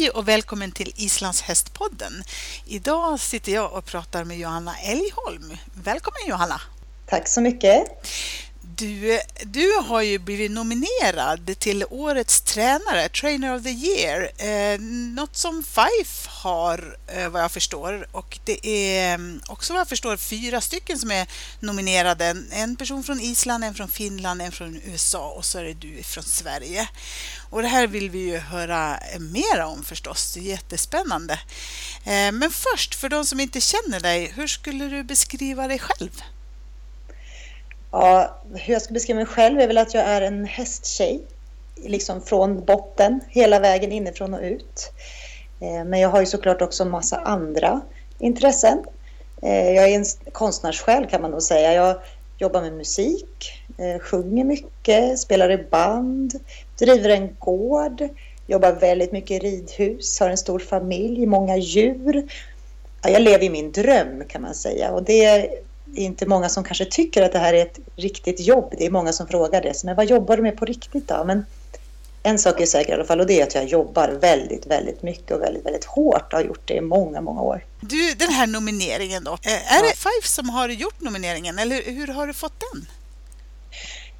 Hej och välkommen till Islands hästpodden. Idag sitter jag och pratar med Johanna Älgholm. Välkommen Johanna! Tack så mycket! Du, du har ju blivit nominerad till Årets tränare, Trainer of the Year. Eh, något som Fife har, eh, vad jag förstår. Och det är mm, också vad jag förstår fyra stycken som är nominerade. En person från Island, en från Finland, en från USA och så är det du från Sverige. Och det här vill vi ju höra mer om förstås. Det är jättespännande. Eh, men först, för de som inte känner dig, hur skulle du beskriva dig själv? Ja, hur jag ska beskriva mig själv är väl att jag är en hästtjej. Liksom från botten, hela vägen inifrån och ut. Eh, men jag har ju såklart också en massa andra intressen. Eh, jag är en konstnärssjäl kan man nog säga. Jag jobbar med musik, eh, sjunger mycket, spelar i band, driver en gård, jobbar väldigt mycket i ridhus, har en stor familj, många djur. Jag lever i min dröm kan man säga och det är inte många som kanske tycker att det här är ett riktigt jobb. Det är många som frågar det. Men vad jobbar du med på riktigt då? Men en sak är säker i alla fall och det är att jag jobbar väldigt, väldigt mycket och väldigt, väldigt hårt och har gjort det i många, många år. Du, den här nomineringen då. Eh, är det Five som har gjort nomineringen eller hur har du fått den?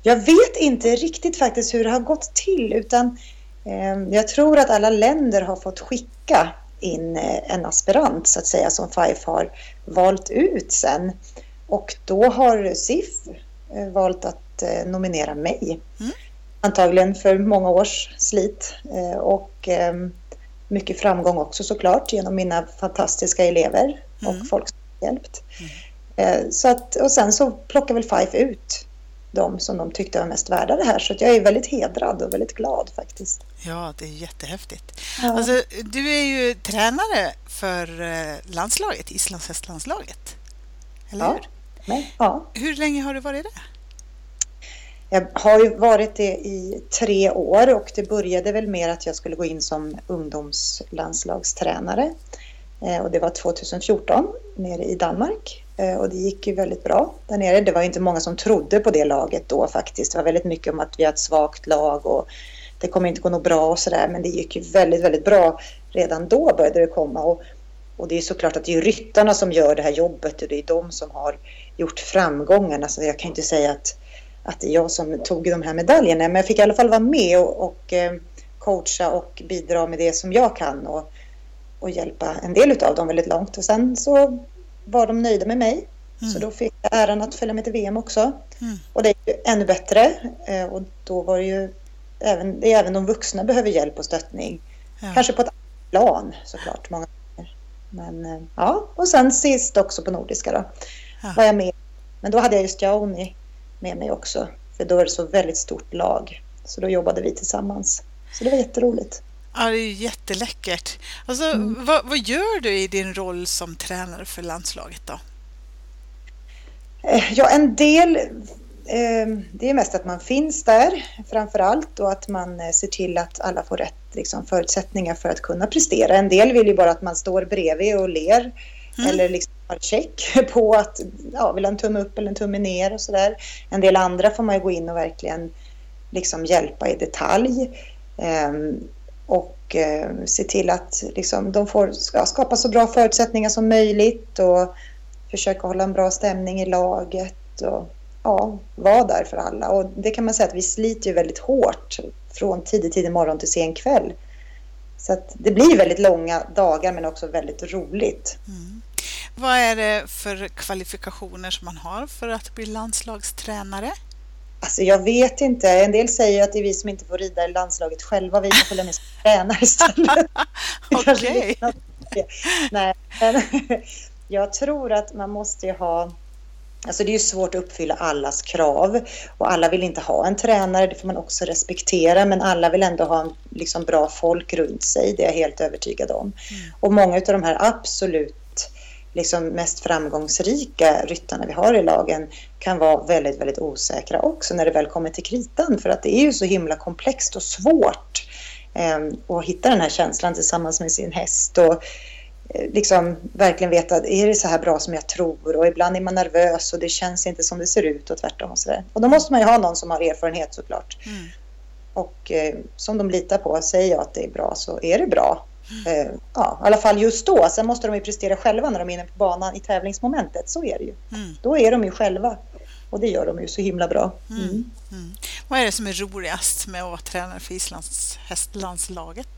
Jag vet inte riktigt faktiskt hur det har gått till utan eh, jag tror att alla länder har fått skicka in eh, en aspirant så att säga som Five har valt ut sen. Och då har SIF eh, valt att nominera mig. Mm. Antagligen för många års slit eh, och mycket framgång också såklart genom mina fantastiska elever och mm. folk som hjälpt. Mm. Så att, och sen så plockar väl Fife ut de som de tyckte var mest värda det här. Så jag är väldigt hedrad och väldigt glad faktiskt. Ja, det är jättehäftigt. Ja. Alltså, du är ju tränare för landslaget, Islands hästlandslaget. Eller ja. hur? Ja. Hur länge har du varit det? Jag har ju varit det i tre år och det började väl med att jag skulle gå in som ungdomslandslagstränare. Eh, och det var 2014 nere i Danmark. Eh, och det gick ju väldigt bra där nere. Det var inte många som trodde på det laget då faktiskt. Det var väldigt mycket om att vi har ett svagt lag och det kommer inte gå något bra och sådär. Men det gick ju väldigt, väldigt bra. Redan då började det komma. Och, och det är såklart att det är ryttarna som gör det här jobbet och det är de som har gjort framgångarna. Så jag kan inte säga att, att det är jag som tog de här medaljerna. Men jag fick i alla fall vara med och, och eh, coacha och bidra med det som jag kan och, och hjälpa en del av dem väldigt långt. Och sen så var de nöjda med mig. Mm. Så då fick jag äran att följa med till VM också. Mm. Och det är ju ännu bättre. Eh, och då var det ju även, det är även de vuxna behöver hjälp och stöttning. Ja. Kanske på ett annat plan såklart. Många gånger. Men eh, ja, och sen sist också på Nordiska då ja. var jag med. Men då hade jag just Jaoni med mig också. För då är det så väldigt stort lag. Så då jobbade vi tillsammans. Så det var jätteroligt. Ja, det är jätteläckert. Alltså, mm. vad, vad, gör du i din roll som tränare för landslaget då? Eh, ja, en del eh, det är mest att man finns där framför allt och att man eh, ser till att alla får rätt liksom, förutsättningar för att kunna prestera. En del vill ju bara att man står bredvid och ler mm. eller liksom har check på att ja, vill ha en tumme upp eller en tumme ner och sådär. En del andra får man ju gå in och verkligen liksom hjälpa i detalj. Um, och uh, se till att liksom, de får ja, skapa så bra förutsättningar som möjligt och försöka hålla en bra stämning i laget och ja, vara där för alla. Och det kan man säga att vi sliter ju väldigt hårt från tidig, tidig morgon till sen kväll. Så att det blir väldigt långa dagar men också väldigt roligt. Mm. Vad är det för kvalifikationer som man har för att bli landslagstränare? Alltså jag vet inte. En del säger att det är vi som inte får rida i landslaget själva. Vi får följa med som tränare istället. Okej. Nej, men jag tror att man måste ha Alltså det är ju svårt att uppfylla allas krav och alla vill inte ha en tränare, det får man också respektera, men alla vill ändå ha en, liksom bra folk runt sig, det är jag helt övertygad om. Mm. Och många av de här absolut liksom mest framgångsrika ryttarna vi har i lagen kan vara väldigt, väldigt osäkra också när det väl kommer till kritan. För att det är ju så himla komplext och svårt eh, att hitta den här känslan tillsammans med sin häst. Och, eh, liksom verkligen veta, är det så här bra som jag tror? Och ibland är man nervös och det känns inte som det ser ut och tvärtom. Och, så där. och då måste man ju ha någon som har erfarenhet såklart. Mm. Och eh, som de litar på, säger jag att det är bra så är det bra. Eh, ja, I alla fall just då. Sen måste de ju prestera själva när de är inne på banan i tävlingsmomentet. Så är det ju. Mm. Då är de ju själva. Och det gör de ju så himla bra. Mm. Mm. mm. Vad är det som är roligast med att vara tränare för Islands hästlandslaget?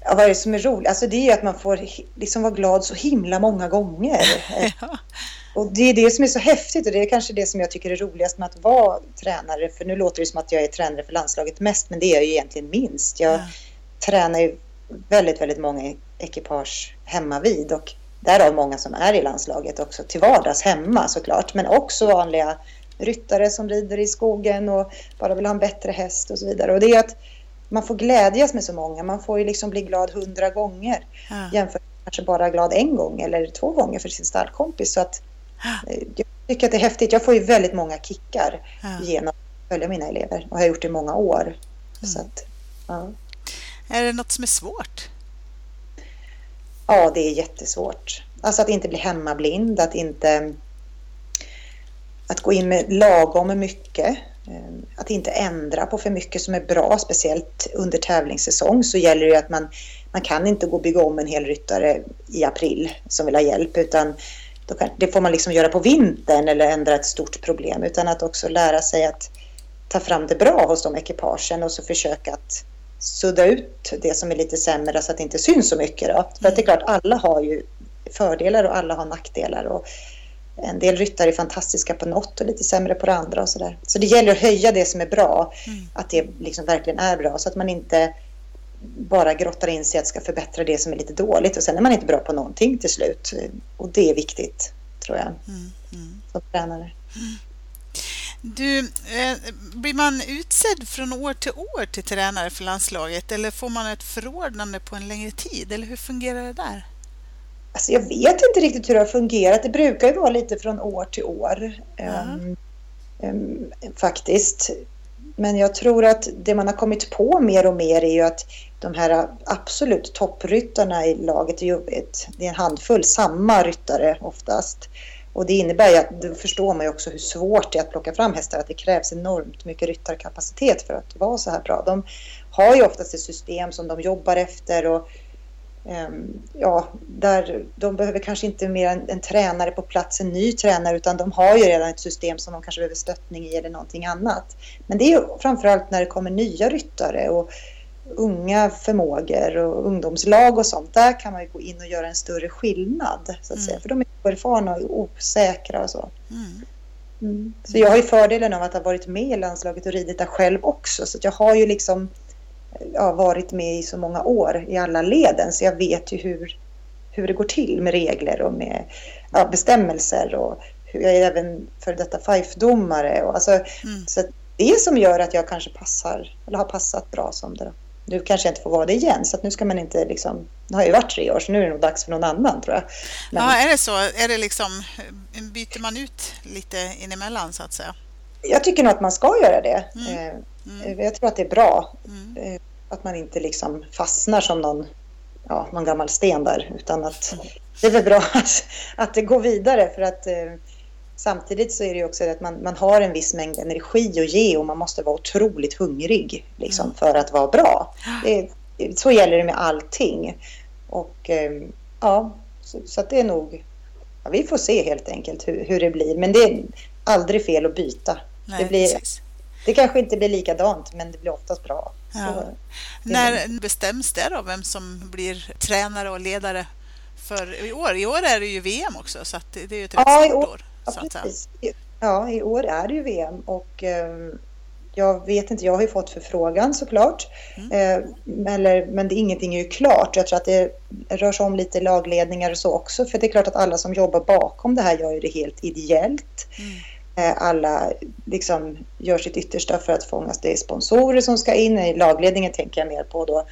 Ja, vad är det som är roligt? Alltså det är att man får liksom vara glad så himla många gånger. ja. Och det är det som är så häftigt och det är kanske det som jag tycker är roligast med att vara tränare. För nu låter det som att jag är tränare för landslaget mest, men det är jag ju egentligen minst. Jag ja. Tränar ju väldigt, väldigt många ekipage hemma vid och därav många som är i landslaget också till vardags hemma såklart. Men också vanliga ryttare som rider i skogen och bara vill ha en bättre häst och så vidare. Och det är att man får glädjas med så många. Man får ju liksom bli glad hundra gånger ja. jämfört med kanske bara glad en gång eller två gånger för sin stallkompis. Så att Eh, jag tycker att det är häftigt. Jag får ju väldigt många kickar ja. genom att följa mina elever och har gjort det i många år. Mm. Så att, ja. Är det något som är svårt? Ja, det är jättesvårt. Alltså att inte bli hemmablind, att inte att gå in med lagom mycket. Ehm, att inte ändra på för mycket som är bra, speciellt under tävlingssäsong så gäller det att man, man kan inte gå och bygga om en hel ryttare i april som vill ha hjälp utan kan, det får man liksom göra på vintern eller ändra ett stort problem utan att också lära sig att ta fram det bra hos de ekipagen och så försöka att sudda ut det som är lite sämre så att det inte syns så mycket. Då. För att det är klart, alla har ju fördelar och alla har nackdelar. Och en del ryttare är fantastiska på något och lite sämre på det andra och sådär. Så det gäller att höja det som är bra, mm. att det liksom verkligen är bra så att man inte bara grottar in sig att ska förbättra det som är lite dåligt och sen är man inte bra på någonting till slut. Och det är viktigt, tror jag, mm, mm. som tränare. Du, eh, blir man utsedd från år till år till tränare för landslaget eller får man ett förordnande på en längre tid? Eller hur fungerar det där? Alltså jag vet inte riktigt hur det har fungerat. Det brukar ju vara lite från år till år. Mm. Um, um, faktiskt. Men jag tror att det man har kommit på mer och mer är ju att de här absolut toppryttarna i laget är ju ett, det är en handfull samma ryttare oftast. Och det innebär ju att, då förstår man ju också hur svårt det är att plocka fram hästar, att det krävs enormt mycket ryttarkapacitet för att vara så här bra. De har ju oftast ett system som de jobbar efter och ehm, ja, där de behöver kanske inte mer en, en, tränare på plats, en ny tränare, utan de har ju redan ett system som de kanske behöver stöttning i eller någonting annat. Men det är ju framförallt när det kommer nya ryttare och unga förmågor och ungdomslag och sånt, där kan man ju gå in och göra en större skillnad. Så att mm. säga, för de är oerfarna och osäkra och så. Mm. Mm. Så jag har ju fördelen av att ha varit med i landslaget och ridit där själv också. Så jag har ju liksom ja, varit med i så många år i alla leden så jag vet ju hur, hur det går till med regler och med ja, bestämmelser. Och hur jag är även för detta FIFE-domare. alltså, mm. Så det som gör att jag kanske passar, eller har passat bra som det. Nu kanske jag inte får vara det igen så att nu ska man inte liksom, det har ju varit tre år så nu är det nog dags för någon annan tror jag. Men... Ja, är det så? Är det liksom, byter man ut lite inemellan så att säga? Jag tycker nog att man ska göra det. Mm. Eh, mm. Jag tror att det är bra mm. Eh, att man inte liksom fastnar som någon, ja, någon gammal sten där utan att mm. det är väl bra att, att det går vidare för att eh, Samtidigt så är det ju också att man, man har en viss mängd energi att ge och man måste vara otroligt hungrig liksom, mm. för att vara bra. Det, så gäller det med allting. Och ehm, ja, så, så att det är nog... Ja, vi får se helt enkelt hur, hur det blir. Men det är aldrig fel att byta. Nej, det, blir, det kanske inte blir likadant, men det blir oftast bra. Ja. Så, När bestäms det då, vem som blir tränare och ledare för i år? I år är det ju VM också, så det är ju ett ja, rätt stort år. Ja, precis. Ja, i år är det ju VM och eh, jag vet inte, jag har ju fått förfrågan såklart. Mm. Eh, eller, men det, ingenting är ju klart. Jag tror att det rör sig om lite lagledningar och så också. För det är klart att alla som jobbar bakom det här gör ju det helt ideellt. Mm. Eh, alla liksom gör sitt yttersta för att fångas. Det är sponsorer som ska in. I lagledningen tänker jag mer på då.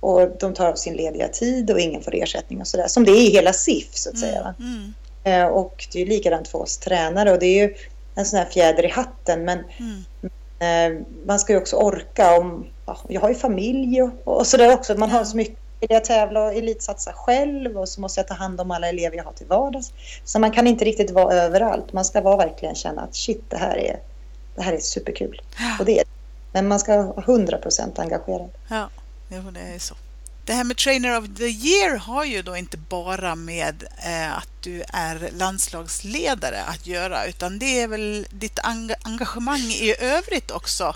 Och de tar av sin lediga tid och ingen får ersättning och sådär. Som det är i hela SIF så att mm. säga. Eh, och det är likadant för oss tränare och det är ju en sån här fjäder i hatten. Men mm. Eh, man ska ju också orka. Om, ja, jag har ju familj och, och sådär också. Man har så mycket. Vill jag tävla och elitsatsa själv och så måste jag ta hand om alla elever jag har till vardags. Så man kan inte riktigt vara överallt. Man ska vara verkligen känna att shit, det här är, det här är superkul. Och det är Men man ska vara 100% engagerad. Ja, det är så. Det här med Trainer of the Year har ju då inte bara med eh, att du är landslagsledare att göra utan det är väl ditt engagemang i övrigt också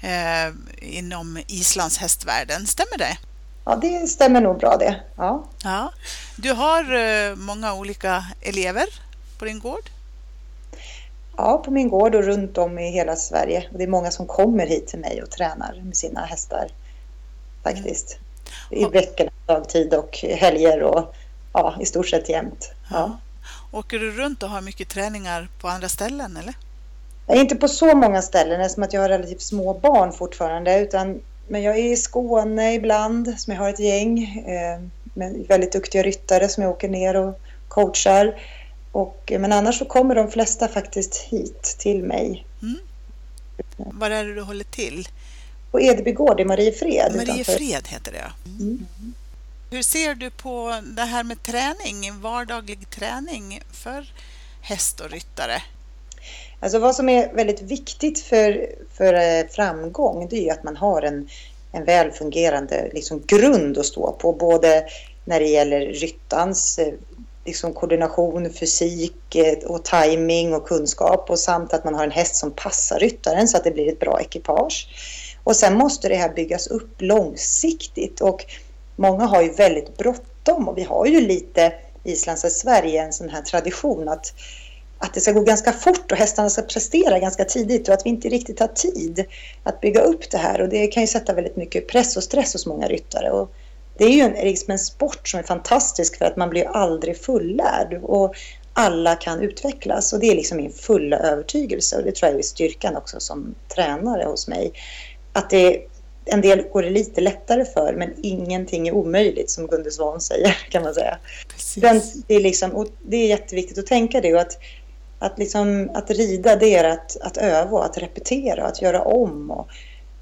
eh, inom Islands hästvärlden, stämmer det? Ja, det stämmer nog bra det. Ja. ja. Du har eh, många olika elever på din gård? Ja, på min gård och runt om i hela Sverige. Och det är många som kommer hit till mig och tränar med sina hästar faktiskt. Mm. I veckorna, dagtid och helger och ja, i stort sett jämt. Ja. Åker du runt och har mycket träningar på andra ställen eller? Inte på så många ställen eftersom att jag har relativt små barn fortfarande. Utan, men jag är i Skåne ibland som jag har ett gäng eh, med väldigt duktiga ryttare som jag åker ner och coachar. Och, men annars så kommer de flesta faktiskt hit till mig. Mm. Var är det du håller till? På Edeby gård i Mariefred. Mariefred heter det, mm. Hur ser du på det här med träning, vardaglig träning för häst och ryttare? Alltså vad som är väldigt viktigt för, för eh, framgång det är att man har en, en väl fungerande liksom, grund att stå på. Både när det gäller ryttans eh, liksom koordination, fysik eh, och timing och kunskap och samt att man har en häst som passar ryttaren så att det blir ett bra ekipage. Och sen måste det här byggas upp långsiktigt. Och många har ju väldigt bråttom. Och vi har ju lite Islands och Sverige en sån här tradition att att det ska gå ganska fort och hästarna ska prestera ganska tidigt och att vi inte riktigt har tid att bygga upp det här. Och det kan ju sätta väldigt mycket press och stress hos många ryttare. Och det är ju en, liksom en sport som är fantastisk för att man blir aldrig fullärd och alla kan utvecklas. Och det är liksom min fulla övertygelse. Och det tror jag är styrkan också som tränare hos mig. Att det, en del går det lite lättare för men ingenting är omöjligt som Gunde Svan säger kan man säga. Den, det, är liksom, det är jätteviktigt att tänka det och att, att, liksom, att rida det är att, att öva och att repetera och att göra om och,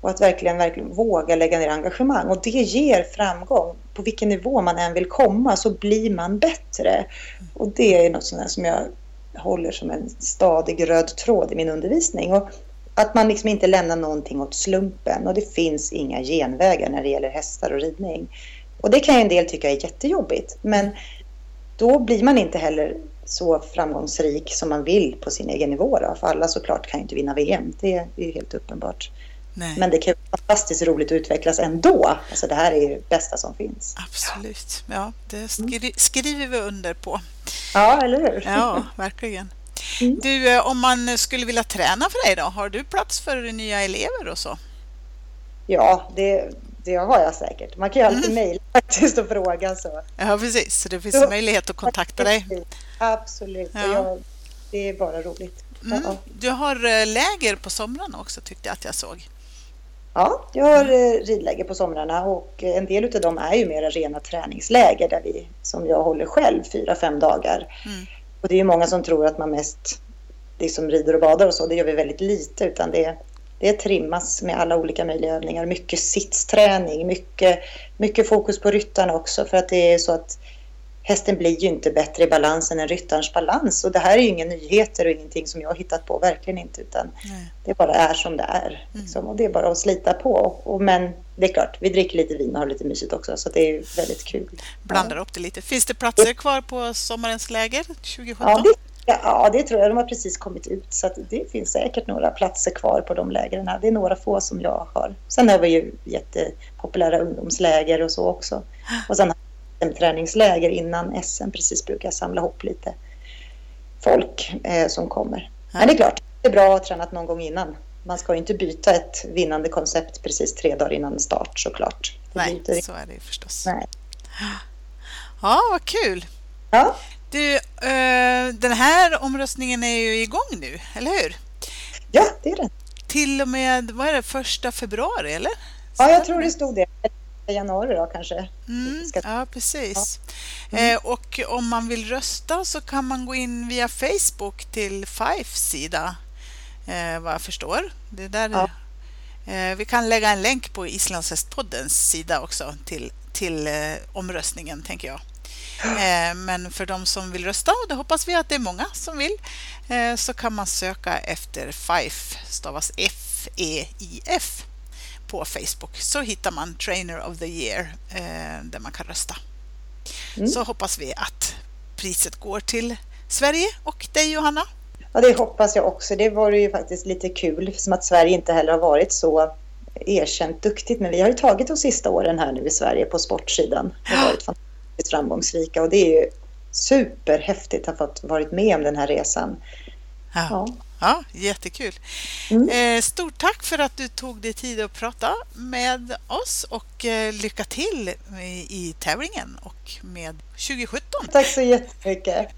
och att verkligen, verkligen våga lägga ner engagemang. Och det ger framgång. På vilken nivå man än vill komma så blir man bättre. Och det är något sånt som jag håller som en stadig röd tråd i min undervisning. Och att man liksom inte lämnar någonting åt slumpen. Och det finns inga genvägar när det gäller hästar och ridning. Och det kan ju en del tycka är jättejobbigt. Men då blir man inte heller så framgångsrik som man vill på sin egen nivå. Då. För alla såklart kan ju inte vinna VM. Det är ju helt uppenbart. Nej. Men det kan vara fantastiskt roligt att utvecklas ändå. Alltså det här är det bästa som finns. Absolut. Ja, det skri skriver vi under på. Ja, eller hur? Ja, verkligen. Mm. Du, eh, om man skulle vilja träna för dig då, har du plats för nya elever och så? Ja, det, det har jag säkert. Man kan ju alltid mm. mejla faktiskt och fråga. Så. Ja, precis. Så det finns så, möjlighet att kontakta dig. Absolut. Ja. Jag, det är bara roligt. Mm. Ja. Du har eh, läger på somrarna också tyckte jag att jag såg. Ja, jag har mm. ridläger på somrarna och en del av dem är ju mera rena träningsläger där vi, som jag håller själv, fyra, fem dagar. Mm. Och det är ju många som tror att man mest liksom rider och badar och så. Det gör vi väldigt lite utan det, det trimmas med alla olika möjliga övningar. Mycket sittsträning, mycket, mycket fokus på ryttarna också för att det är så att hästen blir ju inte bättre i balansen än ryttarens balans. Och det här är ju inga nyheter och ingenting som jag har hittat på, verkligen inte. Utan Nej. det bara är som det är. Mm. Liksom. Och det är bara att slita på. Och, men det är klart, vi dricker lite vin och har lite mysigt också. Så det är väldigt kul. Blandar upp det lite. Finns det platser kvar på sommarens läger 2017? Ja, det, ja, det tror jag. De har precis kommit ut. Så det finns säkert några platser kvar på de lägren. Det är några få som jag har. Sen har vi ju jättepopulära ungdomsläger och så också. Och sen träningsläger innan SM precis brukar samla ihop lite folk eh, som kommer. Men det är klart, det är bra att ha tränat någon gång innan. Man ska ju inte byta ett vinnande koncept precis tre dagar innan start såklart. Det Nej, inte... så är det förstås. Nej. Ja, vad kul! Ja. Du, eh, den här omröstningen är ju igång nu, eller hur? Ja, det är den. Till och med, vad är det, första februari, eller? Ja, jag tror det stod det januari då kanske. Mm, ja, precis. Ja. Mm. Eh, och om man vill rösta så kan man gå in via Facebook till Fifes sida, eh, vad jag förstår. Det där ja. eh, vi kan lägga en länk på Islandshästpoddens sida också till, till eh, omröstningen, tänker jag. Eh, men för de som vill rösta, och det hoppas vi att det är många som vill, eh, så kan man söka efter FIFE, stavas F-E-I-F på Facebook så hittar man Trainer of the Year eh, där man kan rösta. Mm. Så hoppas vi att priset går till Sverige och dig Johanna. Ja, det hoppas jag också. Det var ju faktiskt lite kul som att Sverige inte heller har varit så erkänt duktigt. Men vi har ju tagit de sista åren här nu i Sverige på sportsidan och varit fantastiskt framgångsrika och det är ju superhäftigt att ha fått varit med om den här resan. Ja. ja. Ja, jättekul. Mm. Eh, stort tack för att du tog dig tid att prata med oss och eh, lycka till i tävlingen och med 2017. Tack så jättemycket.